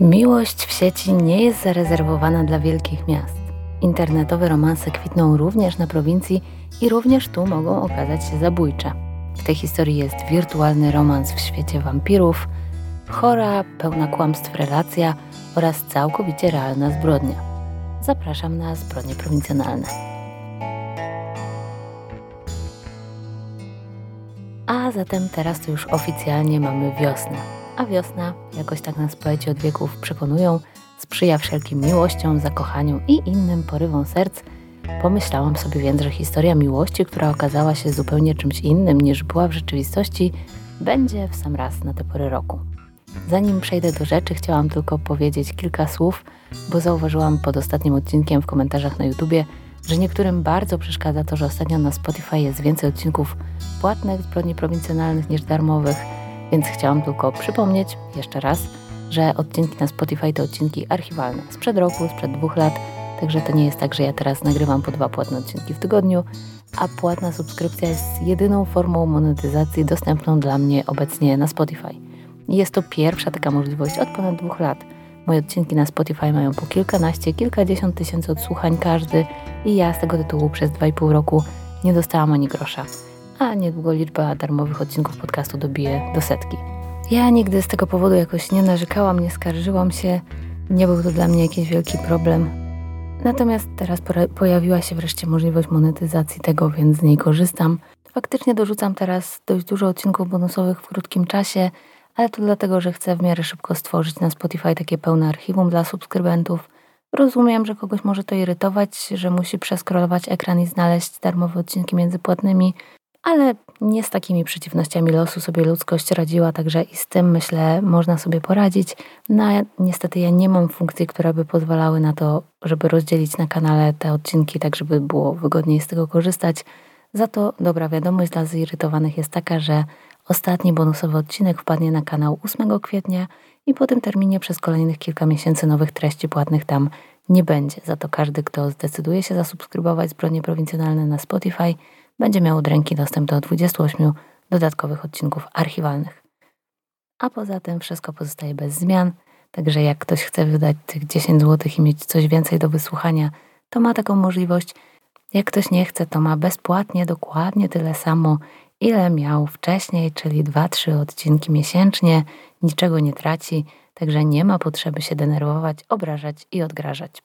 Miłość w sieci nie jest zarezerwowana dla wielkich miast. Internetowe romanse kwitną również na prowincji i również tu mogą okazać się zabójcze. W tej historii jest wirtualny romans w świecie wampirów, chora, pełna kłamstw relacja oraz całkowicie realna zbrodnia. Zapraszam na zbrodnie prowincjonalne. A zatem teraz to już oficjalnie mamy wiosnę. A wiosna, jakoś tak nas poeci od wieków przekonują, sprzyja wszelkim miłościom, zakochaniom i innym porywom serc. Pomyślałam sobie więc, że historia miłości, która okazała się zupełnie czymś innym niż była w rzeczywistości, będzie w sam raz na te pory roku. Zanim przejdę do rzeczy, chciałam tylko powiedzieć kilka słów, bo zauważyłam pod ostatnim odcinkiem w komentarzach na YouTubie, że niektórym bardzo przeszkadza to, że ostatnio na Spotify jest więcej odcinków płatnych zbrodni prowincjonalnych niż darmowych, więc chciałam tylko przypomnieć jeszcze raz, że odcinki na Spotify to odcinki archiwalne sprzed roku, sprzed dwóch lat, także to nie jest tak, że ja teraz nagrywam po dwa płatne odcinki w tygodniu, a płatna subskrypcja jest jedyną formą monetyzacji dostępną dla mnie obecnie na Spotify. Jest to pierwsza taka możliwość od ponad dwóch lat. Moje odcinki na Spotify mają po kilkanaście, kilkadziesiąt tysięcy odsłuchań każdy i ja z tego tytułu przez dwa i pół roku nie dostałam ani grosza. A niedługo liczba darmowych odcinków podcastu dobije do setki. Ja nigdy z tego powodu jakoś nie narzekałam, nie skarżyłam się, nie był to dla mnie jakiś wielki problem. Natomiast teraz pojawiła się wreszcie możliwość monetyzacji tego, więc z niej korzystam. Faktycznie dorzucam teraz dość dużo odcinków bonusowych w krótkim czasie, ale to dlatego, że chcę w miarę szybko stworzyć na Spotify takie pełne archiwum dla subskrybentów. Rozumiem, że kogoś może to irytować, że musi przeskrolować ekran i znaleźć darmowe odcinki między płatnymi, ale nie z takimi przeciwnościami losu sobie ludzkość radziła, także i z tym myślę można sobie poradzić. No niestety ja nie mam funkcji, które by pozwalały na to, żeby rozdzielić na kanale te odcinki, tak żeby było wygodniej z tego korzystać. Za to dobra wiadomość dla zirytowanych jest taka, że ostatni bonusowy odcinek wpadnie na kanał 8 kwietnia i po tym terminie przez kolejnych kilka miesięcy nowych treści płatnych tam nie będzie. Za to każdy, kto zdecyduje się zasubskrybować zbrodnie prowincjonalne na Spotify, będzie miał od ręki dostęp do 28 dodatkowych odcinków archiwalnych. A poza tym wszystko pozostaje bez zmian, także jak ktoś chce wydać tych 10 zł i mieć coś więcej do wysłuchania, to ma taką możliwość. Jak ktoś nie chce, to ma bezpłatnie dokładnie tyle samo, ile miał wcześniej, czyli 2-3 odcinki miesięcznie, niczego nie traci, także nie ma potrzeby się denerwować, obrażać i odgrażać.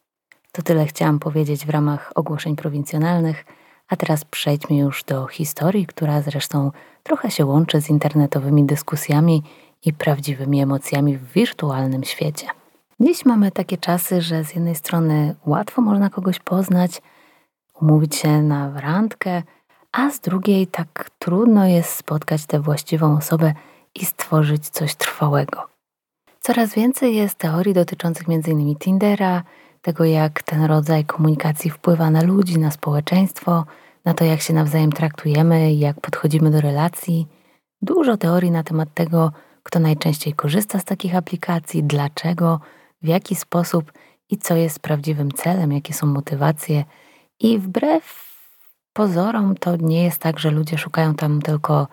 To tyle chciałam powiedzieć w ramach ogłoszeń prowincjonalnych. A teraz przejdźmy już do historii, która zresztą trochę się łączy z internetowymi dyskusjami i prawdziwymi emocjami w wirtualnym świecie. Dziś mamy takie czasy, że z jednej strony łatwo można kogoś poznać, umówić się na randkę, a z drugiej tak trudno jest spotkać tę właściwą osobę i stworzyć coś trwałego. Coraz więcej jest teorii dotyczących m.in. Tindera, tego jak ten rodzaj komunikacji wpływa na ludzi, na społeczeństwo, na to jak się nawzajem traktujemy, jak podchodzimy do relacji. Dużo teorii na temat tego, kto najczęściej korzysta z takich aplikacji, dlaczego, w jaki sposób i co jest prawdziwym celem, jakie są motywacje. I wbrew pozorom to nie jest tak, że ludzie szukają tam tylko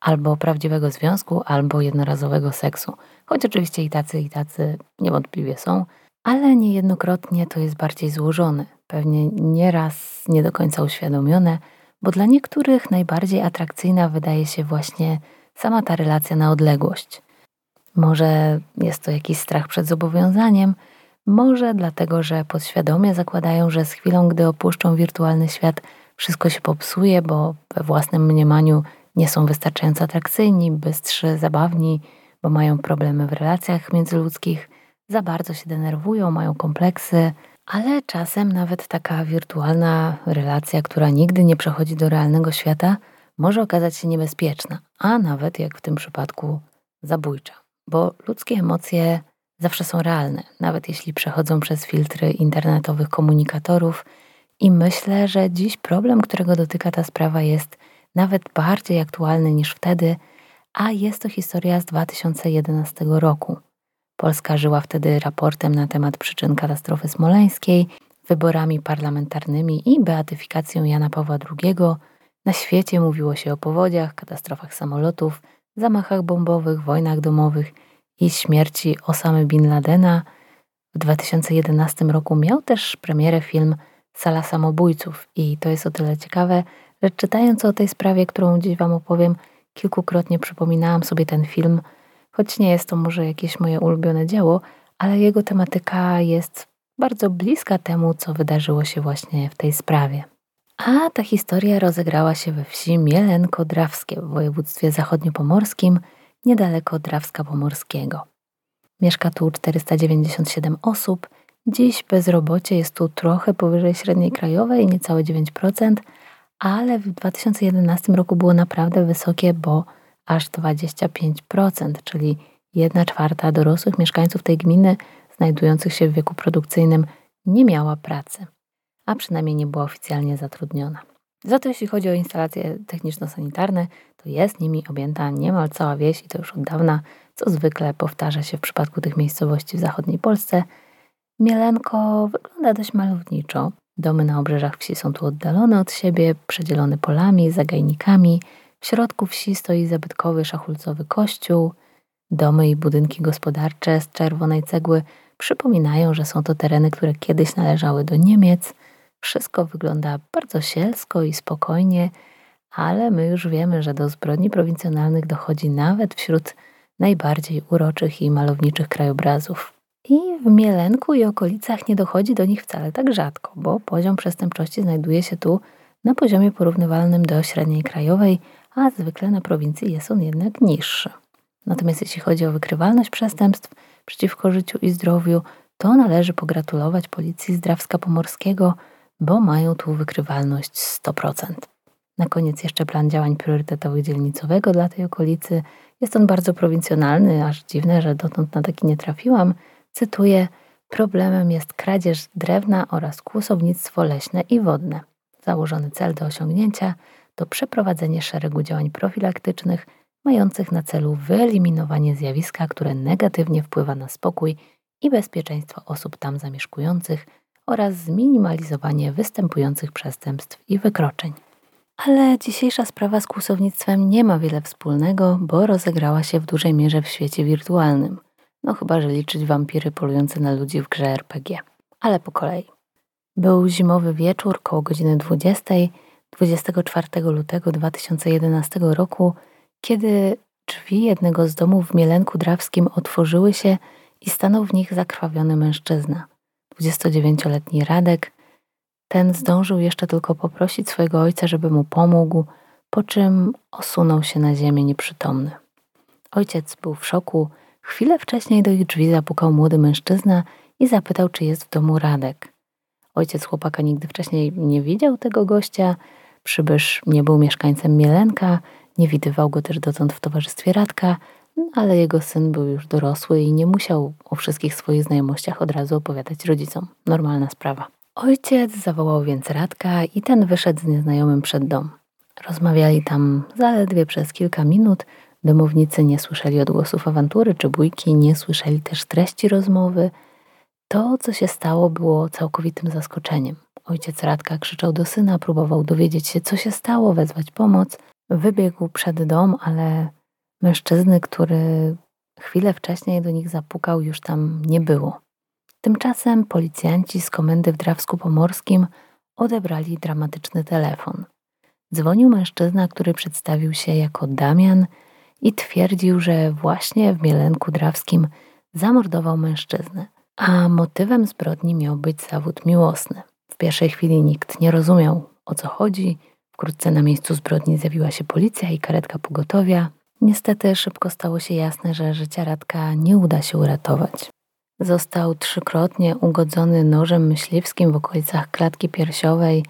albo prawdziwego związku, albo jednorazowego seksu. Choć oczywiście i tacy, i tacy niewątpliwie są, ale niejednokrotnie to jest bardziej złożone, pewnie nieraz nie do końca uświadomione, bo dla niektórych najbardziej atrakcyjna wydaje się właśnie sama ta relacja na odległość. Może jest to jakiś strach przed zobowiązaniem, może dlatego, że podświadomie zakładają, że z chwilą, gdy opuszczą wirtualny świat, wszystko się popsuje, bo we własnym mniemaniu nie są wystarczająco atrakcyjni, bystrzy, zabawni, bo mają problemy w relacjach międzyludzkich za bardzo się denerwują, mają kompleksy, ale czasem nawet taka wirtualna relacja, która nigdy nie przechodzi do realnego świata, może okazać się niebezpieczna, a nawet jak w tym przypadku zabójcza, bo ludzkie emocje zawsze są realne, nawet jeśli przechodzą przez filtry internetowych komunikatorów. I myślę, że dziś problem, którego dotyka ta sprawa, jest nawet bardziej aktualny niż wtedy, a jest to historia z 2011 roku. Polska żyła wtedy raportem na temat przyczyn katastrofy smoleńskiej, wyborami parlamentarnymi i beatyfikacją Jana Pawła II. Na świecie mówiło się o powodziach, katastrofach samolotów, zamachach bombowych, wojnach domowych i śmierci Osamy Bin Ladena w 2011 roku miał też premierę film Sala Samobójców i to jest o tyle ciekawe, że czytając o tej sprawie, którą dziś Wam opowiem, kilkukrotnie przypominałam sobie ten film, choć nie jest to może jakieś moje ulubione dzieło, ale jego tematyka jest bardzo bliska temu, co wydarzyło się właśnie w tej sprawie. A ta historia rozegrała się we wsi Mielenko-Drawskie w województwie zachodniopomorskim, niedaleko Drawska Pomorskiego. Mieszka tu 497 osób. Dziś bezrobocie jest tu trochę powyżej średniej krajowej, niecałe 9%, ale w 2011 roku było naprawdę wysokie, bo aż 25%, czyli 1 czwarta dorosłych mieszkańców tej gminy znajdujących się w wieku produkcyjnym nie miała pracy, a przynajmniej nie była oficjalnie zatrudniona. Za to jeśli chodzi o instalacje techniczno-sanitarne, to jest nimi objęta niemal cała wieś i to już od dawna, co zwykle powtarza się w przypadku tych miejscowości w zachodniej Polsce. Mielenko wygląda dość malowniczo. Domy na obrzeżach wsi są tu oddalone od siebie, przedzielone polami, zagajnikami. W środku wsi stoi zabytkowy szachulcowy kościół. Domy i budynki gospodarcze z czerwonej cegły przypominają, że są to tereny, które kiedyś należały do Niemiec. Wszystko wygląda bardzo sielsko i spokojnie, ale my już wiemy, że do zbrodni prowincjonalnych dochodzi nawet wśród najbardziej uroczych i malowniczych krajobrazów. I w Mielenku i okolicach nie dochodzi do nich wcale tak rzadko, bo poziom przestępczości znajduje się tu na poziomie porównywalnym do średniej krajowej, a zwykle na prowincji jest on jednak niższy. Natomiast jeśli chodzi o wykrywalność przestępstw przeciwko życiu i zdrowiu, to należy pogratulować policji z Drawska Pomorskiego, bo mają tu wykrywalność 100%. Na koniec jeszcze plan działań priorytetowych dzielnicowego dla tej okolicy. Jest on bardzo prowincjonalny, aż dziwne, że dotąd na taki nie trafiłam. Cytuję: Problemem jest kradzież drewna oraz kłusownictwo leśne i wodne. Założony cel do osiągnięcia to przeprowadzenie szeregu działań profilaktycznych mających na celu wyeliminowanie zjawiska, które negatywnie wpływa na spokój i bezpieczeństwo osób tam zamieszkujących oraz zminimalizowanie występujących przestępstw i wykroczeń. Ale dzisiejsza sprawa z kłusownictwem nie ma wiele wspólnego, bo rozegrała się w dużej mierze w świecie wirtualnym. No chyba, że liczyć wampiry polujące na ludzi w grze RPG. Ale po kolei. Był zimowy wieczór koło godziny 20, 24 lutego 2011 roku, kiedy drzwi jednego z domów w Mielenku Drawskim otworzyły się i stanął w nich zakrwawiony mężczyzna. 29-letni Radek, ten zdążył jeszcze tylko poprosić swojego ojca, żeby mu pomógł, po czym osunął się na ziemię nieprzytomny. Ojciec był w szoku. Chwilę wcześniej do ich drzwi zapukał młody mężczyzna i zapytał, czy jest w domu Radek. Ojciec chłopaka nigdy wcześniej nie widział tego gościa. Przybysz nie był mieszkańcem Mielenka, nie widywał go też dotąd w towarzystwie Radka, no, ale jego syn był już dorosły i nie musiał o wszystkich swoich znajomościach od razu opowiadać rodzicom. Normalna sprawa. Ojciec zawołał więc Radka i ten wyszedł z nieznajomym przed dom. Rozmawiali tam zaledwie przez kilka minut. Domownicy nie słyszeli odgłosów awantury czy bójki, nie słyszeli też treści rozmowy. To, co się stało, było całkowitym zaskoczeniem. Ojciec Radka krzyczał do syna, próbował dowiedzieć się, co się stało, wezwać pomoc. Wybiegł przed dom, ale mężczyzny, który chwilę wcześniej do nich zapukał, już tam nie było. Tymczasem policjanci z komendy w Drawsku Pomorskim odebrali dramatyczny telefon. Dzwonił mężczyzna, który przedstawił się jako Damian i twierdził, że właśnie w Mielenku Drawskim zamordował mężczyznę, a motywem zbrodni miał być zawód miłosny. Pierwszej chwili nikt nie rozumiał, o co chodzi. Wkrótce na miejscu zbrodni zjawiła się policja i karetka pogotowia. Niestety szybko stało się jasne, że życia Radka nie uda się uratować. Został trzykrotnie ugodzony nożem myśliwskim w okolicach klatki piersiowej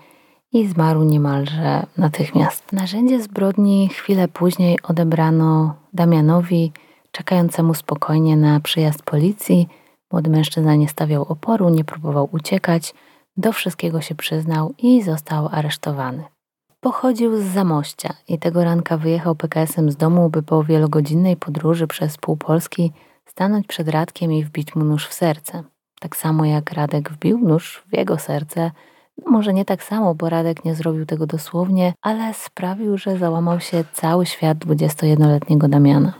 i zmarł niemalże natychmiast. Narzędzie zbrodni chwilę później odebrano Damianowi, czekającemu spokojnie na przyjazd policji. Młody mężczyzna nie stawiał oporu, nie próbował uciekać, do wszystkiego się przyznał i został aresztowany. Pochodził z Zamościa i tego ranka wyjechał PKS-em z domu, by po wielogodzinnej podróży przez pół Polski stanąć przed Radkiem i wbić mu nóż w serce. Tak samo jak Radek wbił nóż w jego serce, no może nie tak samo, bo Radek nie zrobił tego dosłownie, ale sprawił, że załamał się cały świat 21-letniego Damiana.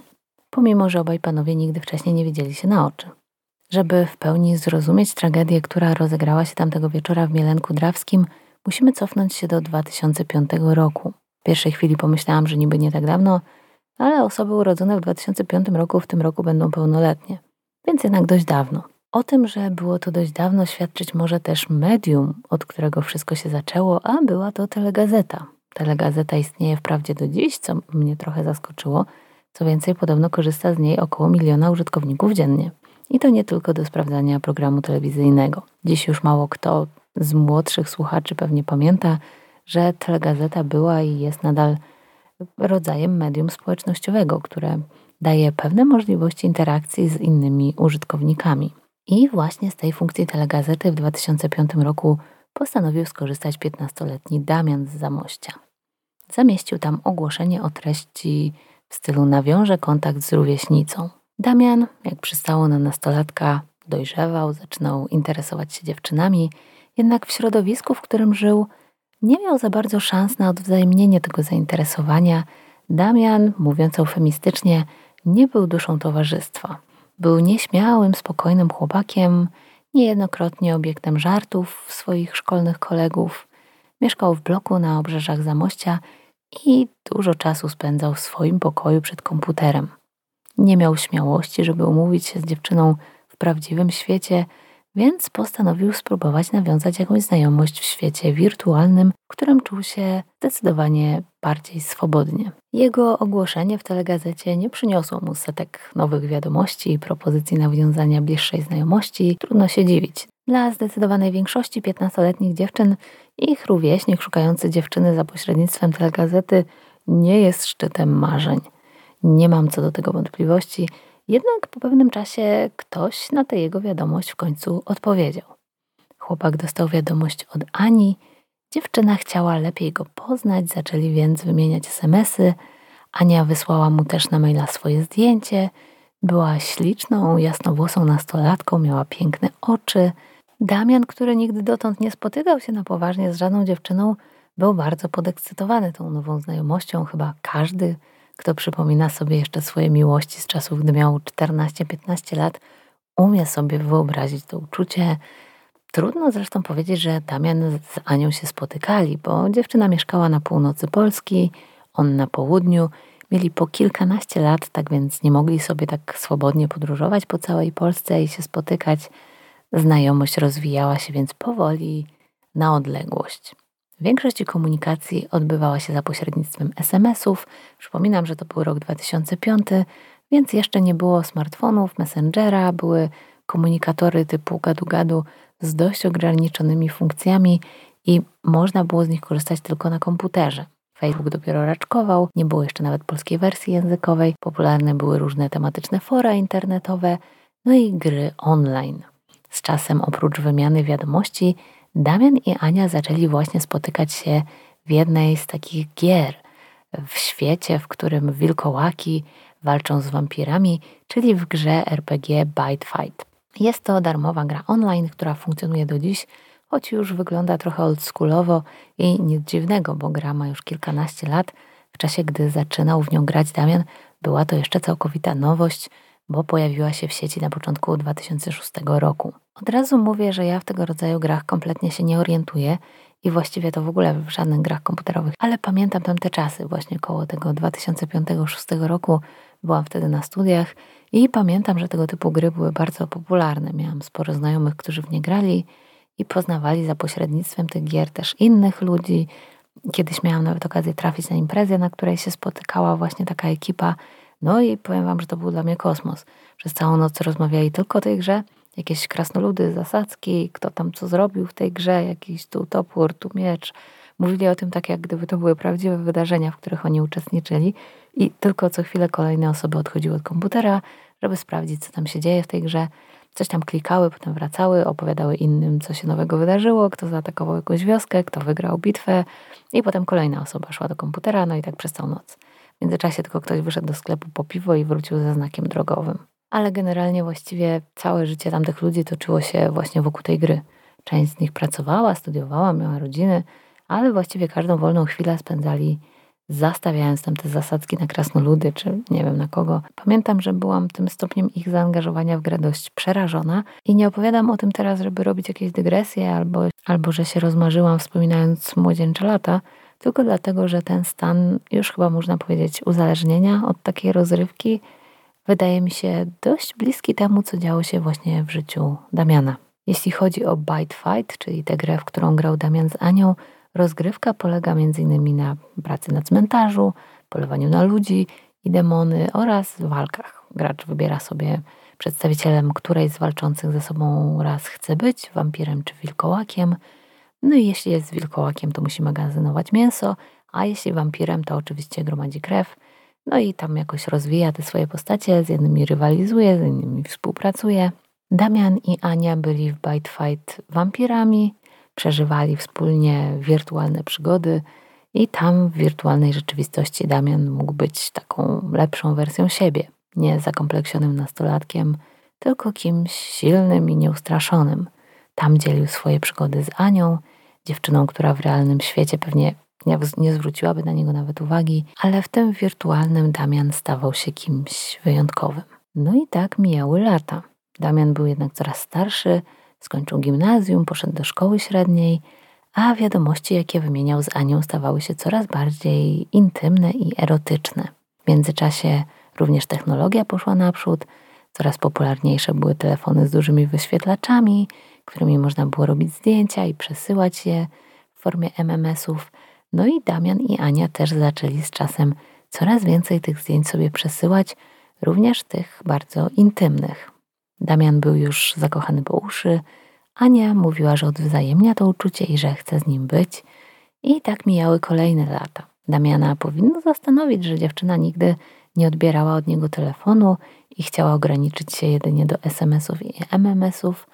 pomimo że obaj panowie nigdy wcześniej nie widzieli się na oczy. Żeby w pełni zrozumieć tragedię, która rozegrała się tamtego wieczora w Mielenku Drawskim, musimy cofnąć się do 2005 roku. W pierwszej chwili pomyślałam, że niby nie tak dawno, ale osoby urodzone w 2005 roku w tym roku będą pełnoletnie, więc jednak dość dawno. O tym, że było to dość dawno, świadczyć może też medium, od którego wszystko się zaczęło, a była to telegazeta. Telegazeta istnieje wprawdzie do dziś, co mnie trochę zaskoczyło. Co więcej, podobno korzysta z niej około miliona użytkowników dziennie. I to nie tylko do sprawdzania programu telewizyjnego. Dziś już mało kto z młodszych słuchaczy pewnie pamięta, że telegazeta była i jest nadal rodzajem medium społecznościowego, które daje pewne możliwości interakcji z innymi użytkownikami. I właśnie z tej funkcji telegazety w 2005 roku postanowił skorzystać 15-letni Damian z Zamościa. Zamieścił tam ogłoszenie o treści w stylu nawiąże kontakt z rówieśnicą. Damian, jak przystało na nastolatka, dojrzewał, zaczynał interesować się dziewczynami, jednak w środowisku, w którym żył, nie miał za bardzo szans na odwzajemnienie tego zainteresowania. Damian, mówiąc eufemistycznie, nie był duszą towarzystwa. Był nieśmiałym, spokojnym chłopakiem, niejednokrotnie obiektem żartów swoich szkolnych kolegów. Mieszkał w bloku na obrzeżach Zamościa i dużo czasu spędzał w swoim pokoju przed komputerem. Nie miał śmiałości, żeby umówić się z dziewczyną w prawdziwym świecie, więc postanowił spróbować nawiązać jakąś znajomość w świecie wirtualnym, w którym czuł się zdecydowanie bardziej swobodnie. Jego ogłoszenie w telegazecie nie przyniosło mu setek nowych wiadomości i propozycji nawiązania bliższej znajomości. Trudno się dziwić. Dla zdecydowanej większości 15-letnich dziewczyn ich rówieśnik szukający dziewczyny za pośrednictwem telegazety nie jest szczytem marzeń. Nie mam co do tego wątpliwości, jednak po pewnym czasie ktoś na tę jego wiadomość w końcu odpowiedział. Chłopak dostał wiadomość od Ani, dziewczyna chciała lepiej go poznać, zaczęli więc wymieniać smsy. Ania wysłała mu też na maila swoje zdjęcie. Była śliczną, jasnowłosą nastolatką, miała piękne oczy. Damian, który nigdy dotąd nie spotykał się na poważnie z żadną dziewczyną, był bardzo podekscytowany tą nową znajomością. Chyba każdy kto przypomina sobie jeszcze swoje miłości z czasów, gdy miał 14-15 lat, umie sobie wyobrazić to uczucie. Trudno zresztą powiedzieć, że Damian z Anią się spotykali, bo dziewczyna mieszkała na północy Polski, on na południu. Mieli po kilkanaście lat, tak więc nie mogli sobie tak swobodnie podróżować po całej Polsce i się spotykać. Znajomość rozwijała się więc powoli na odległość. Większość komunikacji odbywała się za pośrednictwem SMS-ów. Przypominam, że to był rok 2005, więc jeszcze nie było smartfonów, messengera, były komunikatory typu gadu-gadu z dość ograniczonymi funkcjami i można było z nich korzystać tylko na komputerze. Facebook dopiero raczkował, nie było jeszcze nawet polskiej wersji językowej, popularne były różne tematyczne fora internetowe, no i gry online. Z czasem oprócz wymiany wiadomości Damian i Ania zaczęli właśnie spotykać się w jednej z takich gier w świecie, w którym wilkołaki walczą z wampirami, czyli w grze RPG Bite Fight. Jest to darmowa gra online, która funkcjonuje do dziś, choć już wygląda trochę oldschoolowo i nic dziwnego, bo gra ma już kilkanaście lat. W czasie, gdy zaczynał w nią grać Damian, była to jeszcze całkowita nowość, bo pojawiła się w sieci na początku 2006 roku. Od razu mówię, że ja w tego rodzaju grach kompletnie się nie orientuję i właściwie to w ogóle w żadnych grach komputerowych, ale pamiętam tamte czasy, właśnie koło tego 2005-2006 roku. Byłam wtedy na studiach i pamiętam, że tego typu gry były bardzo popularne. Miałam sporo znajomych, którzy w nie grali i poznawali za pośrednictwem tych gier też innych ludzi. Kiedyś miałam nawet okazję trafić na imprezę, na której się spotykała właśnie taka ekipa. No i powiem wam, że to był dla mnie kosmos. Przez całą noc rozmawiali tylko o tej grze jakieś krasnoludy, zasadzki, kto tam co zrobił w tej grze, jakiś tu topór, tu miecz. Mówili o tym tak, jak gdyby to były prawdziwe wydarzenia, w których oni uczestniczyli i tylko co chwilę kolejne osoby odchodziły od komputera, żeby sprawdzić, co tam się dzieje w tej grze. Coś tam klikały, potem wracały, opowiadały innym, co się nowego wydarzyło, kto zaatakował jakąś wioskę, kto wygrał bitwę i potem kolejna osoba szła do komputera, no i tak przez całą noc. W międzyczasie tylko ktoś wyszedł do sklepu po piwo i wrócił ze znakiem drogowym ale generalnie właściwie całe życie tamtych ludzi toczyło się właśnie wokół tej gry. Część z nich pracowała, studiowała, miała rodziny, ale właściwie każdą wolną chwilę spędzali zastawiając tam te zasadzki na krasnoludy, czy nie wiem na kogo. Pamiętam, że byłam tym stopniem ich zaangażowania w grę dość przerażona i nie opowiadam o tym teraz, żeby robić jakieś dygresje albo, albo że się rozmarzyłam wspominając młodzieńcze lata, tylko dlatego, że ten stan już chyba można powiedzieć uzależnienia od takiej rozrywki wydaje mi się dość bliski temu, co działo się właśnie w życiu Damiana. Jeśli chodzi o Bite Fight, czyli tę grę, w którą grał Damian z Anią, rozgrywka polega m.in. na pracy na cmentarzu, polowaniu na ludzi i demony oraz walkach. Gracz wybiera sobie przedstawicielem której z walczących ze sobą raz chce być, wampirem czy wilkołakiem. No i jeśli jest wilkołakiem, to musi magazynować mięso, a jeśli wampirem, to oczywiście gromadzi krew. No i tam jakoś rozwija te swoje postacie, z jednymi rywalizuje, z innymi współpracuje. Damian i Ania byli w Bite Fight wampirami, przeżywali wspólnie wirtualne przygody i tam w wirtualnej rzeczywistości Damian mógł być taką lepszą wersją siebie, nie zakompleksionym nastolatkiem, tylko kimś silnym i nieustraszonym. Tam dzielił swoje przygody z Anią, dziewczyną, która w realnym świecie pewnie nie, nie zwróciłaby na niego nawet uwagi, ale w tym wirtualnym Damian stawał się kimś wyjątkowym. No i tak mijały lata. Damian był jednak coraz starszy, skończył gimnazjum, poszedł do szkoły średniej, a wiadomości, jakie wymieniał z Anią, stawały się coraz bardziej intymne i erotyczne. W międzyczasie również technologia poszła naprzód, coraz popularniejsze były telefony z dużymi wyświetlaczami, którymi można było robić zdjęcia i przesyłać je w formie MMS-ów. No i Damian i Ania też zaczęli z czasem coraz więcej tych zdjęć sobie przesyłać, również tych bardzo intymnych. Damian był już zakochany po uszy, Ania mówiła, że odwzajemnia to uczucie i że chce z nim być. I tak mijały kolejne lata. Damiana powinno zastanowić, że dziewczyna nigdy nie odbierała od niego telefonu i chciała ograniczyć się jedynie do SMS-ów i MMS-ów,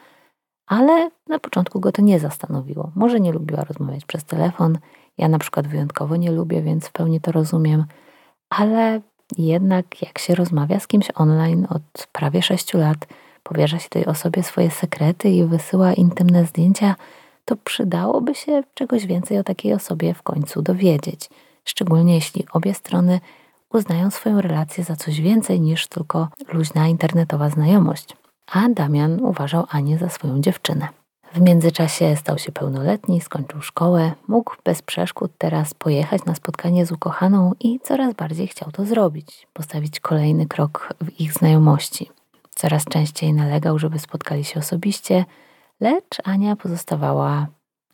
ale na początku go to nie zastanowiło. Może nie lubiła rozmawiać przez telefon, ja na przykład wyjątkowo nie lubię, więc w pełni to rozumiem, ale jednak jak się rozmawia z kimś online od prawie 6 lat, powierza się tej osobie swoje sekrety i wysyła intymne zdjęcia, to przydałoby się czegoś więcej o takiej osobie w końcu dowiedzieć. Szczególnie jeśli obie strony uznają swoją relację za coś więcej niż tylko luźna internetowa znajomość. A Damian uważał Anię za swoją dziewczynę. W międzyczasie stał się pełnoletni, skończył szkołę, mógł bez przeszkód teraz pojechać na spotkanie z ukochaną i coraz bardziej chciał to zrobić, postawić kolejny krok w ich znajomości. Coraz częściej nalegał, żeby spotkali się osobiście, lecz Ania pozostawała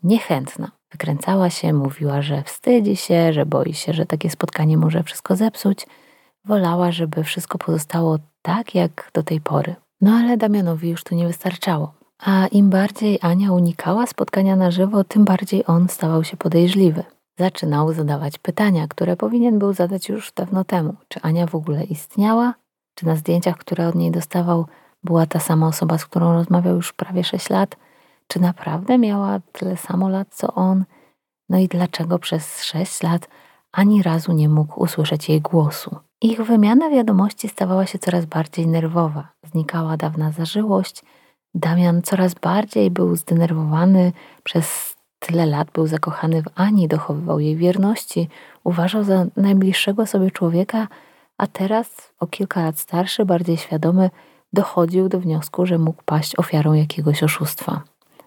niechętna. Wykręcała się, mówiła, że wstydzi się, że boi się, że takie spotkanie może wszystko zepsuć. Wolała, żeby wszystko pozostało tak, jak do tej pory. No ale Damianowi już to nie wystarczało. A im bardziej Ania unikała spotkania na żywo, tym bardziej on stawał się podejrzliwy. Zaczynał zadawać pytania, które powinien był zadać już dawno temu. Czy Ania w ogóle istniała? Czy na zdjęciach, które od niej dostawał, była ta sama osoba, z którą rozmawiał już prawie 6 lat? Czy naprawdę miała tyle samo lat co on? No i dlaczego przez 6 lat ani razu nie mógł usłyszeć jej głosu? Ich wymiana wiadomości stawała się coraz bardziej nerwowa. Znikała dawna zażyłość. Damian coraz bardziej był zdenerwowany. Przez tyle lat był zakochany w Ani, dochowywał jej wierności, uważał za najbliższego sobie człowieka, a teraz, o kilka lat starszy, bardziej świadomy, dochodził do wniosku, że mógł paść ofiarą jakiegoś oszustwa,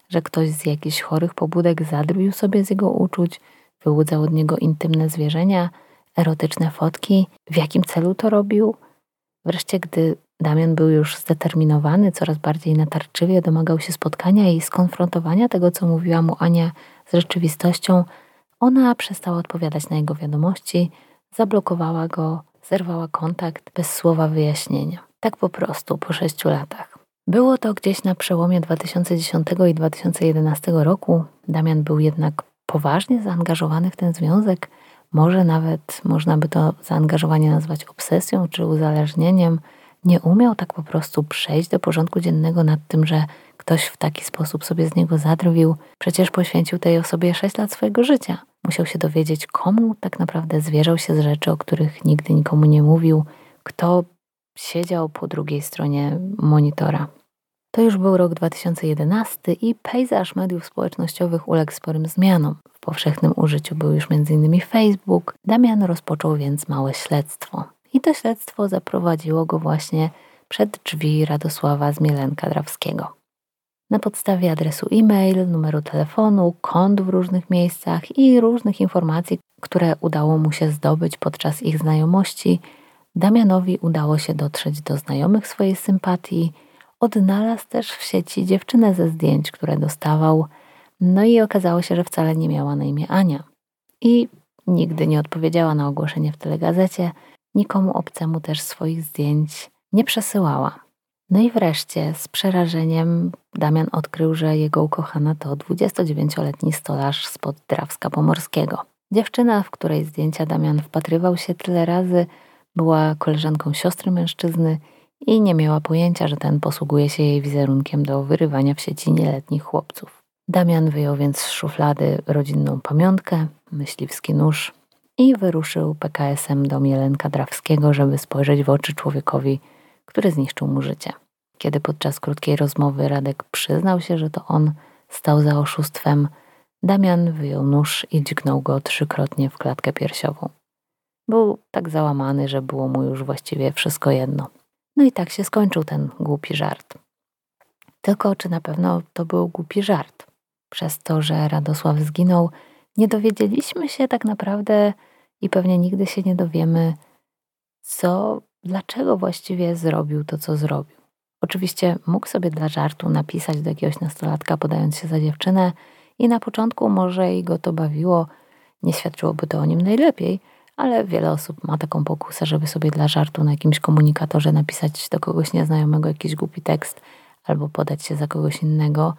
że ktoś z jakichś chorych pobudek zadrwił sobie z jego uczuć, wyłudzał od niego intymne zwierzenia, erotyczne fotki, w jakim celu to robił. Wreszcie, gdy Damian był już zdeterminowany, coraz bardziej natarczywie domagał się spotkania i skonfrontowania tego, co mówiła mu Ania z rzeczywistością, ona przestała odpowiadać na jego wiadomości, zablokowała go, zerwała kontakt bez słowa wyjaśnienia. Tak po prostu, po sześciu latach. Było to gdzieś na przełomie 2010 i 2011 roku. Damian był jednak poważnie zaangażowany w ten związek. Może nawet można by to zaangażowanie nazwać obsesją czy uzależnieniem. Nie umiał tak po prostu przejść do porządku dziennego nad tym, że ktoś w taki sposób sobie z niego zadrwił. Przecież poświęcił tej osobie sześć lat swojego życia. Musiał się dowiedzieć, komu tak naprawdę zwierzał się z rzeczy, o których nigdy nikomu nie mówił, kto siedział po drugiej stronie monitora. To już był rok 2011 i pejzaż mediów społecznościowych uległ sporym zmianom. W powszechnym użyciu był już m.in. Facebook. Damian rozpoczął więc małe śledztwo. I to śledztwo zaprowadziło go właśnie przed drzwi Radosława Zmielenka-Drawskiego. Na podstawie adresu e-mail, numeru telefonu, kont w różnych miejscach i różnych informacji, które udało mu się zdobyć podczas ich znajomości, Damianowi udało się dotrzeć do znajomych swojej sympatii. Odnalazł też w sieci dziewczynę ze zdjęć, które dostawał, no i okazało się, że wcale nie miała na imię Ania. I nigdy nie odpowiedziała na ogłoszenie w telegazecie, nikomu obcemu też swoich zdjęć nie przesyłała. No i wreszcie z przerażeniem Damian odkrył, że jego ukochana to 29-letni stolarz spod Drawska Pomorskiego. Dziewczyna, w której zdjęcia Damian wpatrywał się tyle razy, była koleżanką siostry mężczyzny i nie miała pojęcia, że ten posługuje się jej wizerunkiem do wyrywania w sieci nieletnich chłopców. Damian wyjął więc z szuflady rodzinną pamiątkę, myśliwski nóż i wyruszył PKS-em do Mielenka Drawskiego, żeby spojrzeć w oczy człowiekowi, który zniszczył mu życie. Kiedy podczas krótkiej rozmowy Radek przyznał się, że to on stał za oszustwem, Damian wyjął nóż i dźgnął go trzykrotnie w klatkę piersiową. Był tak załamany, że było mu już właściwie wszystko jedno. No i tak się skończył ten głupi żart. Tylko czy na pewno to był głupi żart? Przez to, że Radosław zginął, nie dowiedzieliśmy się tak naprawdę i pewnie nigdy się nie dowiemy, co, dlaczego właściwie zrobił to, co zrobił. Oczywiście mógł sobie dla żartu napisać do jakiegoś nastolatka, podając się za dziewczynę, i na początku może i go to bawiło, nie świadczyłoby to o nim najlepiej, ale wiele osób ma taką pokusę, żeby sobie dla żartu na jakimś komunikatorze napisać do kogoś nieznajomego jakiś głupi tekst albo podać się za kogoś innego,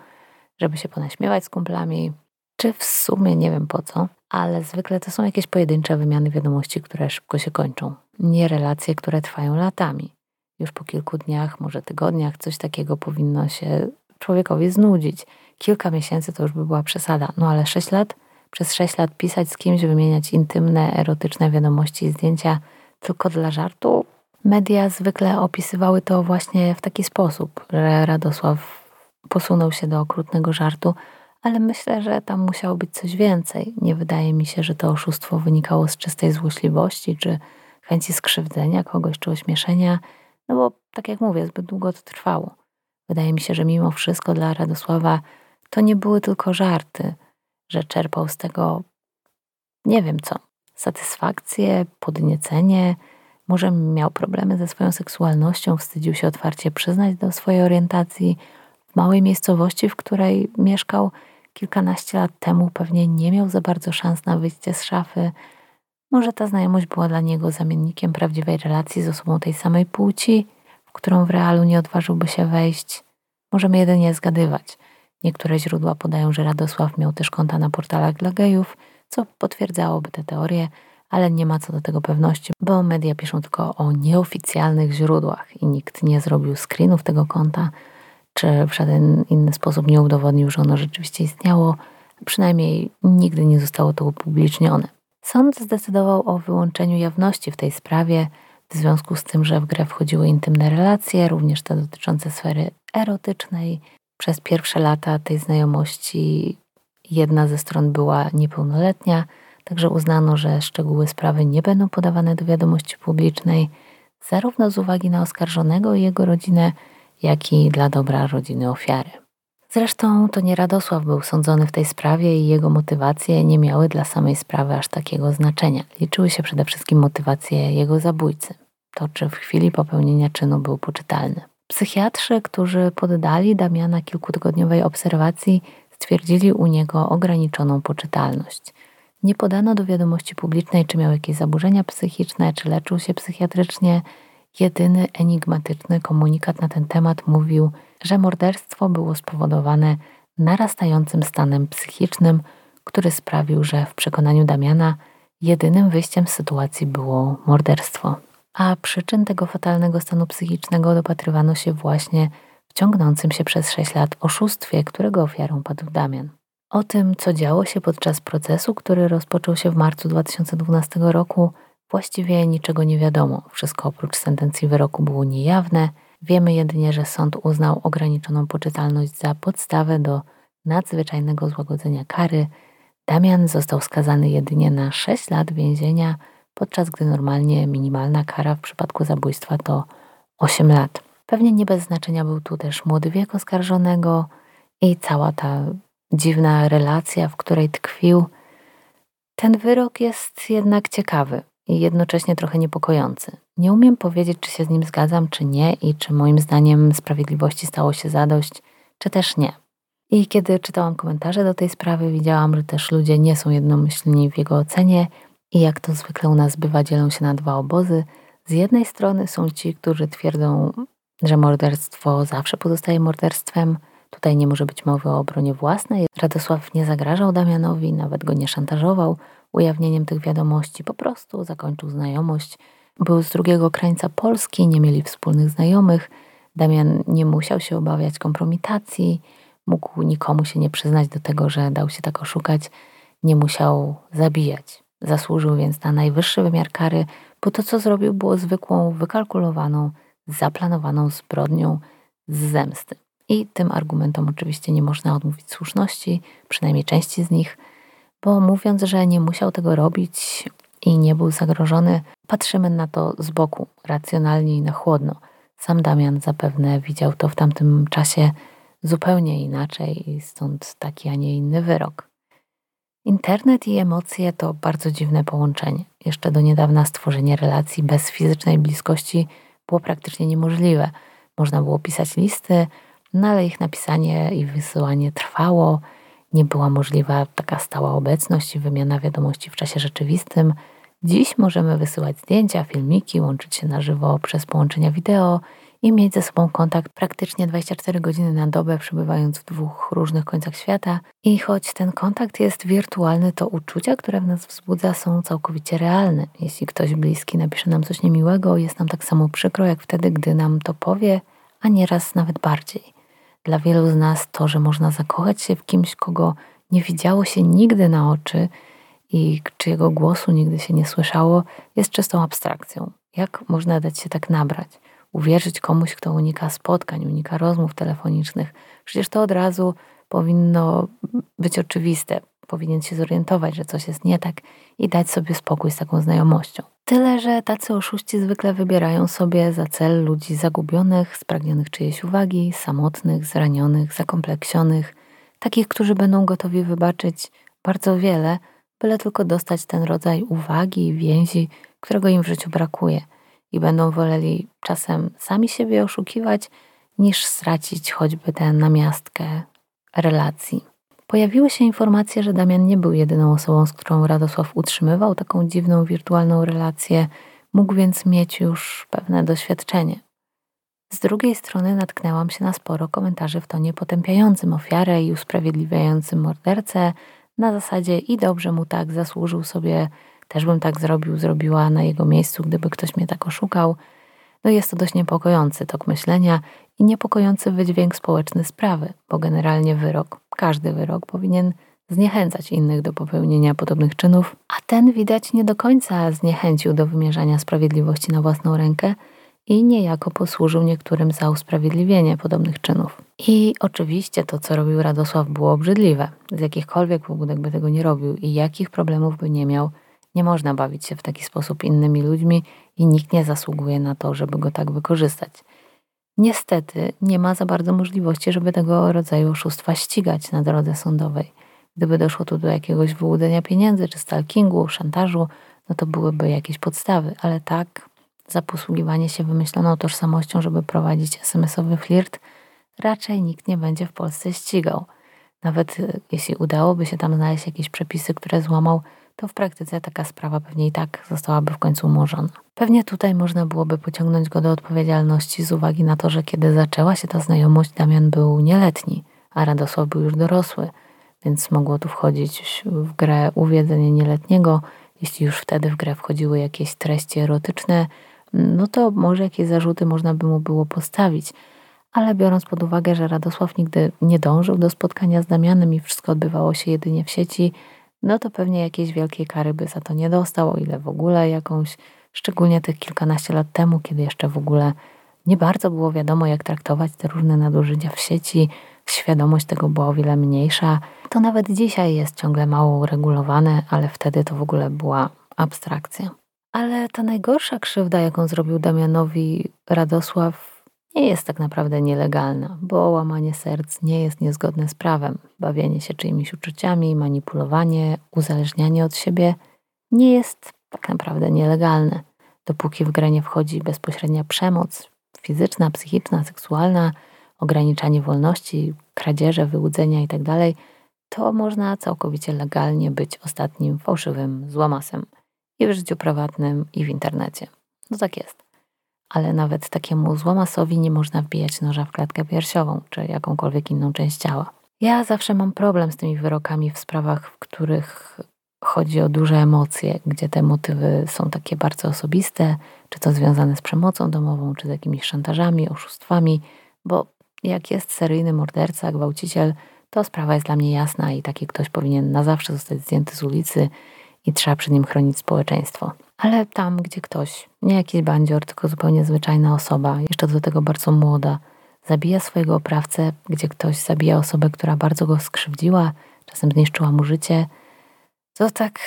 żeby się ponaśmiewać z kumplami, czy w sumie nie wiem po co, ale zwykle to są jakieś pojedyncze wymiany wiadomości, które szybko się kończą. Nie relacje, które trwają latami. Już po kilku dniach, może tygodniach, coś takiego powinno się człowiekowi znudzić. Kilka miesięcy to już by była przesada, no ale sześć lat – przez sześć lat pisać z kimś, wymieniać intymne, erotyczne wiadomości i zdjęcia tylko dla żartu. Media zwykle opisywały to właśnie w taki sposób, że Radosław posunął się do okrutnego żartu, ale myślę, że tam musiało być coś więcej. Nie wydaje mi się, że to oszustwo wynikało z czystej złośliwości, czy chęci skrzywdzenia kogoś, czy ośmieszenia, no bo tak jak mówię, zbyt długo to trwało. Wydaje mi się, że mimo wszystko dla Radosława to nie były tylko żarty – że czerpał z tego nie wiem co, satysfakcję, podniecenie, może miał problemy ze swoją seksualnością, wstydził się otwarcie przyznać do swojej orientacji. W małej miejscowości, w której mieszkał kilkanaście lat temu, pewnie nie miał za bardzo szans na wyjście z szafy. Może ta znajomość była dla niego zamiennikiem prawdziwej relacji z osobą tej samej płci, w którą w realu nie odważyłby się wejść. Możemy jedynie zgadywać. Niektóre źródła podają, że Radosław miał też konta na portalach dla gejów, co potwierdzałoby tę teorię, ale nie ma co do tego pewności, bo media piszą tylko o nieoficjalnych źródłach i nikt nie zrobił screenów tego konta, czy w żaden inny sposób nie udowodnił, że ono rzeczywiście istniało. Przynajmniej nigdy nie zostało to upublicznione. Sąd zdecydował o wyłączeniu jawności w tej sprawie, w związku z tym, że w grę wchodziły intymne relacje, również te dotyczące sfery erotycznej, przez pierwsze lata tej znajomości jedna ze stron była niepełnoletnia, także uznano, że szczegóły sprawy nie będą podawane do wiadomości publicznej, zarówno z uwagi na oskarżonego i jego rodzinę, jak i dla dobra rodziny ofiary. Zresztą to nie Radosław był sądzony w tej sprawie i jego motywacje nie miały dla samej sprawy aż takiego znaczenia. Liczyły się przede wszystkim motywacje jego zabójcy. To, czy w chwili popełnienia czynu był poczytalny. Psychiatrzy, którzy poddali Damiana kilkutygodniowej obserwacji, stwierdzili u niego ograniczoną poczytalność. Nie podano do wiadomości publicznej, czy miał jakieś zaburzenia psychiczne, czy leczył się psychiatrycznie. Jedyny enigmatyczny komunikat na ten temat mówił, że morderstwo było spowodowane narastającym stanem psychicznym, który sprawił, że w przekonaniu Damiana jedynym wyjściem z sytuacji było morderstwo a przyczyn tego fatalnego stanu psychicznego dopatrywano się właśnie w ciągnącym się przez sześć lat oszustwie, którego ofiarą padł Damian. O tym, co działo się podczas procesu, który rozpoczął się w marcu 2012 roku, właściwie niczego nie wiadomo. Wszystko oprócz sentencji wyroku było niejawne Wiemy jedynie, że sąd uznał ograniczoną poczytalność za podstawę do nadzwyczajnego złagodzenia kary. Damian został skazany jedynie na 6 lat więzienia, podczas gdy normalnie minimalna kara w przypadku zabójstwa to 8 lat. Pewnie nie bez znaczenia był tu też młody wiek oskarżonego i cała ta dziwna relacja, w której tkwił. Ten wyrok jest jednak ciekawy i jednocześnie trochę niepokojący. Nie umiem powiedzieć, czy się z nim zgadzam, czy nie, i czy moim zdaniem sprawiedliwości stało się zadość, czy też nie. I kiedy czytałam komentarze do tej sprawy, widziałam, że też ludzie nie są jednomyślni w jego ocenie i jak to zwykle u nas bywa, dzielą się na dwa obozy. Z jednej strony są ci, którzy twierdzą, że morderstwo zawsze pozostaje morderstwem, tutaj nie może być mowy o obronie własnej. Radosław nie zagrażał Damianowi, nawet go nie szantażował ujawnieniem tych wiadomości, po prostu zakończył znajomość. Był z drugiego krańca Polski, nie mieli wspólnych znajomych. Damian nie musiał się obawiać kompromitacji, mógł nikomu się nie przyznać do tego, że dał się tak oszukać, nie musiał zabijać. Zasłużył więc na najwyższy wymiar kary, bo to, co zrobił, było zwykłą, wykalkulowaną, zaplanowaną zbrodnią z zemsty. I tym argumentom oczywiście nie można odmówić słuszności, przynajmniej części z nich, bo mówiąc, że nie musiał tego robić i nie był zagrożony, patrzymy na to z boku, racjonalnie i na chłodno. Sam Damian zapewne widział to w tamtym czasie zupełnie inaczej stąd taki, a nie inny wyrok. Internet i emocje to bardzo dziwne połączenie. Jeszcze do niedawna stworzenie relacji bez fizycznej bliskości było praktycznie niemożliwe. Można było pisać listy, no ale ich napisanie i wysyłanie trwało. Nie była możliwa taka stała obecność i wymiana wiadomości w czasie rzeczywistym. Dziś możemy wysyłać zdjęcia, filmiki, łączyć się na żywo przez połączenia wideo i mieć ze sobą kontakt praktycznie 24 godziny na dobę, przebywając w dwóch różnych końcach świata. I choć ten kontakt jest wirtualny, to uczucia, które w nas wzbudza, są całkowicie realne. Jeśli ktoś bliski napisze nam coś niemiłego, jest nam tak samo przykro, jak wtedy, gdy nam to powie, a nieraz nawet bardziej. Dla wielu z nas to, że można zakochać się w kimś, kogo nie widziało się nigdy na oczy i czyjego głosu nigdy się nie słyszało, jest czystą abstrakcją. Jak można dać się tak nabrać? uwierzyć komuś, kto unika spotkań, unika rozmów telefonicznych. Przecież to od razu powinno być oczywiste. Powinien się zorientować, że coś jest nie tak i dać sobie spokój z taką znajomością. Tyle, że tacy oszuści zwykle wybierają sobie za cel ludzi zagubionych, spragnionych czyjejś uwagi, samotnych, zranionych, zakompleksionych, takich, którzy będą gotowi wybaczyć bardzo wiele, byle tylko dostać ten rodzaj uwagi i więzi, którego im w życiu brakuje – i będą woleli czasem sami siebie oszukiwać, niż stracić choćby tę namiastkę relacji. Pojawiły się informacje, że Damian nie był jedyną osobą, z którą Radosław utrzymywał taką dziwną wirtualną relację, mógł więc mieć już pewne doświadczenie. Z drugiej strony natknęłam się na sporo komentarzy w tonie potępiającym ofiarę i usprawiedliwiającym mordercę, na zasadzie i dobrze mu tak zasłużył sobie też bym tak zrobił, zrobiła na jego miejscu, gdyby ktoś mnie tak oszukał. No jest to dość niepokojący tok myślenia i niepokojący wydźwięk społeczny sprawy, bo generalnie wyrok, każdy wyrok powinien zniechęcać innych do popełnienia podobnych czynów, a ten widać nie do końca zniechęcił do wymierzania sprawiedliwości na własną rękę i niejako posłużył niektórym za usprawiedliwienie podobnych czynów. I oczywiście to, co robił Radosław, było obrzydliwe. Z jakichkolwiek pobudek by tego nie robił i jakich problemów by nie miał, nie można bawić się w taki sposób innymi ludźmi i nikt nie zasługuje na to, żeby go tak wykorzystać. Niestety nie ma za bardzo możliwości, żeby tego rodzaju oszustwa ścigać na drodze sądowej. Gdyby doszło tu do jakiegoś wyłudzenia pieniędzy czy stalkingu, szantażu, no to byłyby jakieś podstawy, ale tak, za posługiwanie się wymyśloną tożsamością, żeby prowadzić SMS-owy flirt, raczej nikt nie będzie w Polsce ścigał. Nawet e, jeśli udałoby się tam znaleźć jakieś przepisy, które złamał, to w praktyce taka sprawa pewnie i tak zostałaby w końcu umorzona. Pewnie tutaj można byłoby pociągnąć go do odpowiedzialności z uwagi na to, że kiedy zaczęła się ta znajomość, Damian był nieletni, a Radosław był już dorosły, więc mogło tu wchodzić w grę uwiedzenie nieletniego. Jeśli już wtedy w grę wchodziły jakieś treści erotyczne, no to może jakieś zarzuty można by mu było postawić. Ale biorąc pod uwagę, że Radosław nigdy nie dążył do spotkania z Damianem i wszystko odbywało się jedynie w sieci, no to pewnie jakiejś wielkiej kary by za to nie dostał, o ile w ogóle jakąś, szczególnie tych kilkanaście lat temu, kiedy jeszcze w ogóle nie bardzo było wiadomo, jak traktować te różne nadużycia w sieci. Świadomość tego była o wiele mniejsza. To nawet dzisiaj jest ciągle mało uregulowane, ale wtedy to w ogóle była abstrakcja. Ale ta najgorsza krzywda, jaką zrobił Damianowi Radosław, nie jest tak naprawdę nielegalna, bo łamanie serc nie jest niezgodne z prawem. Bawienie się czyimiś uczuciami, manipulowanie, uzależnianie od siebie nie jest tak naprawdę nielegalne. Dopóki w grę nie wchodzi bezpośrednia przemoc fizyczna, psychiczna, seksualna, ograniczanie wolności, kradzieże, wyłudzenia itd., tak to można całkowicie legalnie być ostatnim fałszywym złamasem i w życiu prywatnym, i w internecie. No tak jest. Ale nawet takiemu złamasowi nie można wbijać noża w klatkę piersiową, czy jakąkolwiek inną część ciała. Ja zawsze mam problem z tymi wyrokami w sprawach, w których chodzi o duże emocje, gdzie te motywy są takie bardzo osobiste, czy to związane z przemocą domową, czy z jakimiś szantażami, oszustwami, bo jak jest seryjny morderca, gwałciciel, to sprawa jest dla mnie jasna i taki ktoś powinien na zawsze zostać zdjęty z ulicy i trzeba przed nim chronić społeczeństwo. Ale tam, gdzie ktoś, nie jakiś bandzior, tylko zupełnie zwyczajna osoba, jeszcze do tego bardzo młoda, zabija swojego oprawcę, gdzie ktoś zabija osobę, która bardzo go skrzywdziła, czasem zniszczyła mu życie, to tak,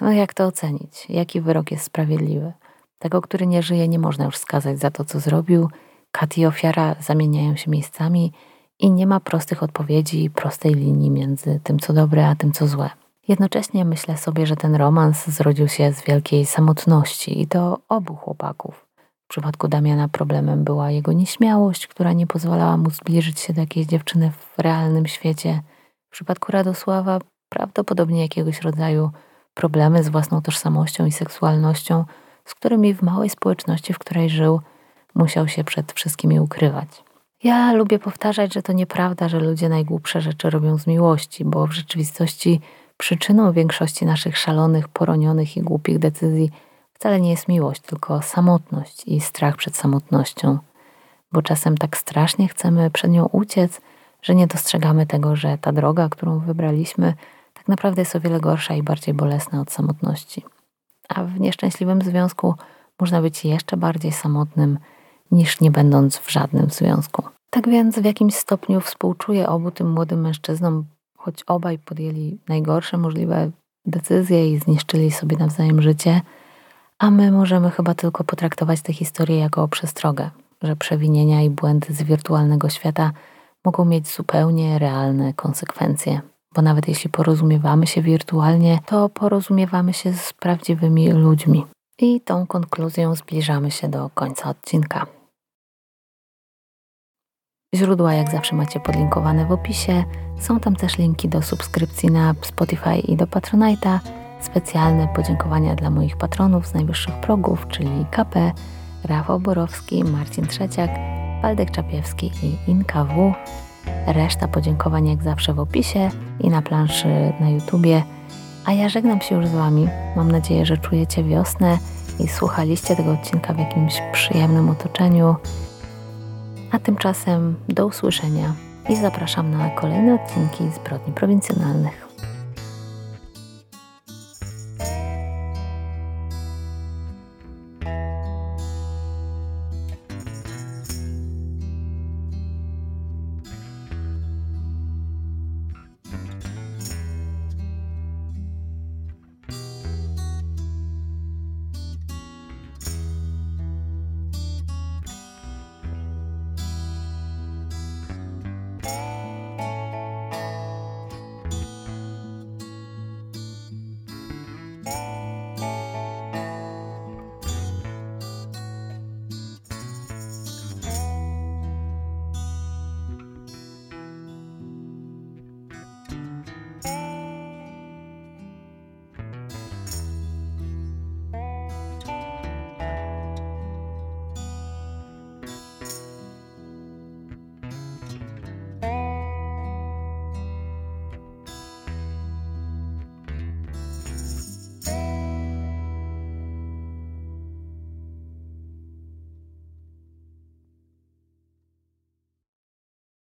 no jak to ocenić? Jaki wyrok jest sprawiedliwy? Tego, który nie żyje, nie można już skazać za to, co zrobił. Kat i ofiara zamieniają się miejscami i nie ma prostych odpowiedzi prostej linii między tym, co dobre, a tym, co złe. Jednocześnie myślę sobie, że ten romans zrodził się z wielkiej samotności i to obu chłopaków. W przypadku Damiana problemem była jego nieśmiałość, która nie pozwalała mu zbliżyć się do jakiejś dziewczyny w realnym świecie. W przypadku Radosława prawdopodobnie jakiegoś rodzaju problemy z własną tożsamością i seksualnością, z którymi w małej społeczności, w której żył, musiał się przed wszystkimi ukrywać. Ja lubię powtarzać, że to nieprawda, że ludzie najgłupsze rzeczy robią z miłości, bo w rzeczywistości przyczyną większości naszych szalonych, poronionych i głupich decyzji wcale nie jest miłość, tylko samotność i strach przed samotnością. Bo czasem tak strasznie chcemy przed nią uciec, że nie dostrzegamy tego, że ta droga, którą wybraliśmy, tak naprawdę jest o wiele gorsza i bardziej bolesna od samotności. A w nieszczęśliwym związku można być jeszcze bardziej samotnym niż nie będąc w żadnym związku. Tak więc w jakimś stopniu współczuję obu tym młodym mężczyznom, choć obaj podjęli najgorsze możliwe decyzje i zniszczyli sobie nawzajem życie, a my możemy chyba tylko potraktować tę historię jako przestrogę, że przewinienia i błędy z wirtualnego świata mogą mieć zupełnie realne konsekwencje bo nawet jeśli porozumiewamy się wirtualnie, to porozumiewamy się z prawdziwymi ludźmi. I tą konkluzją zbliżamy się do końca odcinka. Źródła jak zawsze macie podlinkowane w opisie. Są tam też linki do subskrypcji na Spotify i do Patronite'a. Specjalne podziękowania dla moich patronów z najwyższych progów, czyli KP, Rafał Borowski, Marcin Trzeciak, Waldek Czapiewski i Inka W. Reszta podziękowań jak zawsze w opisie i na planszy na YouTubie. A ja żegnam się już z Wami. Mam nadzieję, że czujecie wiosnę i słuchaliście tego odcinka w jakimś przyjemnym otoczeniu. A tymczasem do usłyszenia i zapraszam na kolejne odcinki zbrodni prowincjonalnych.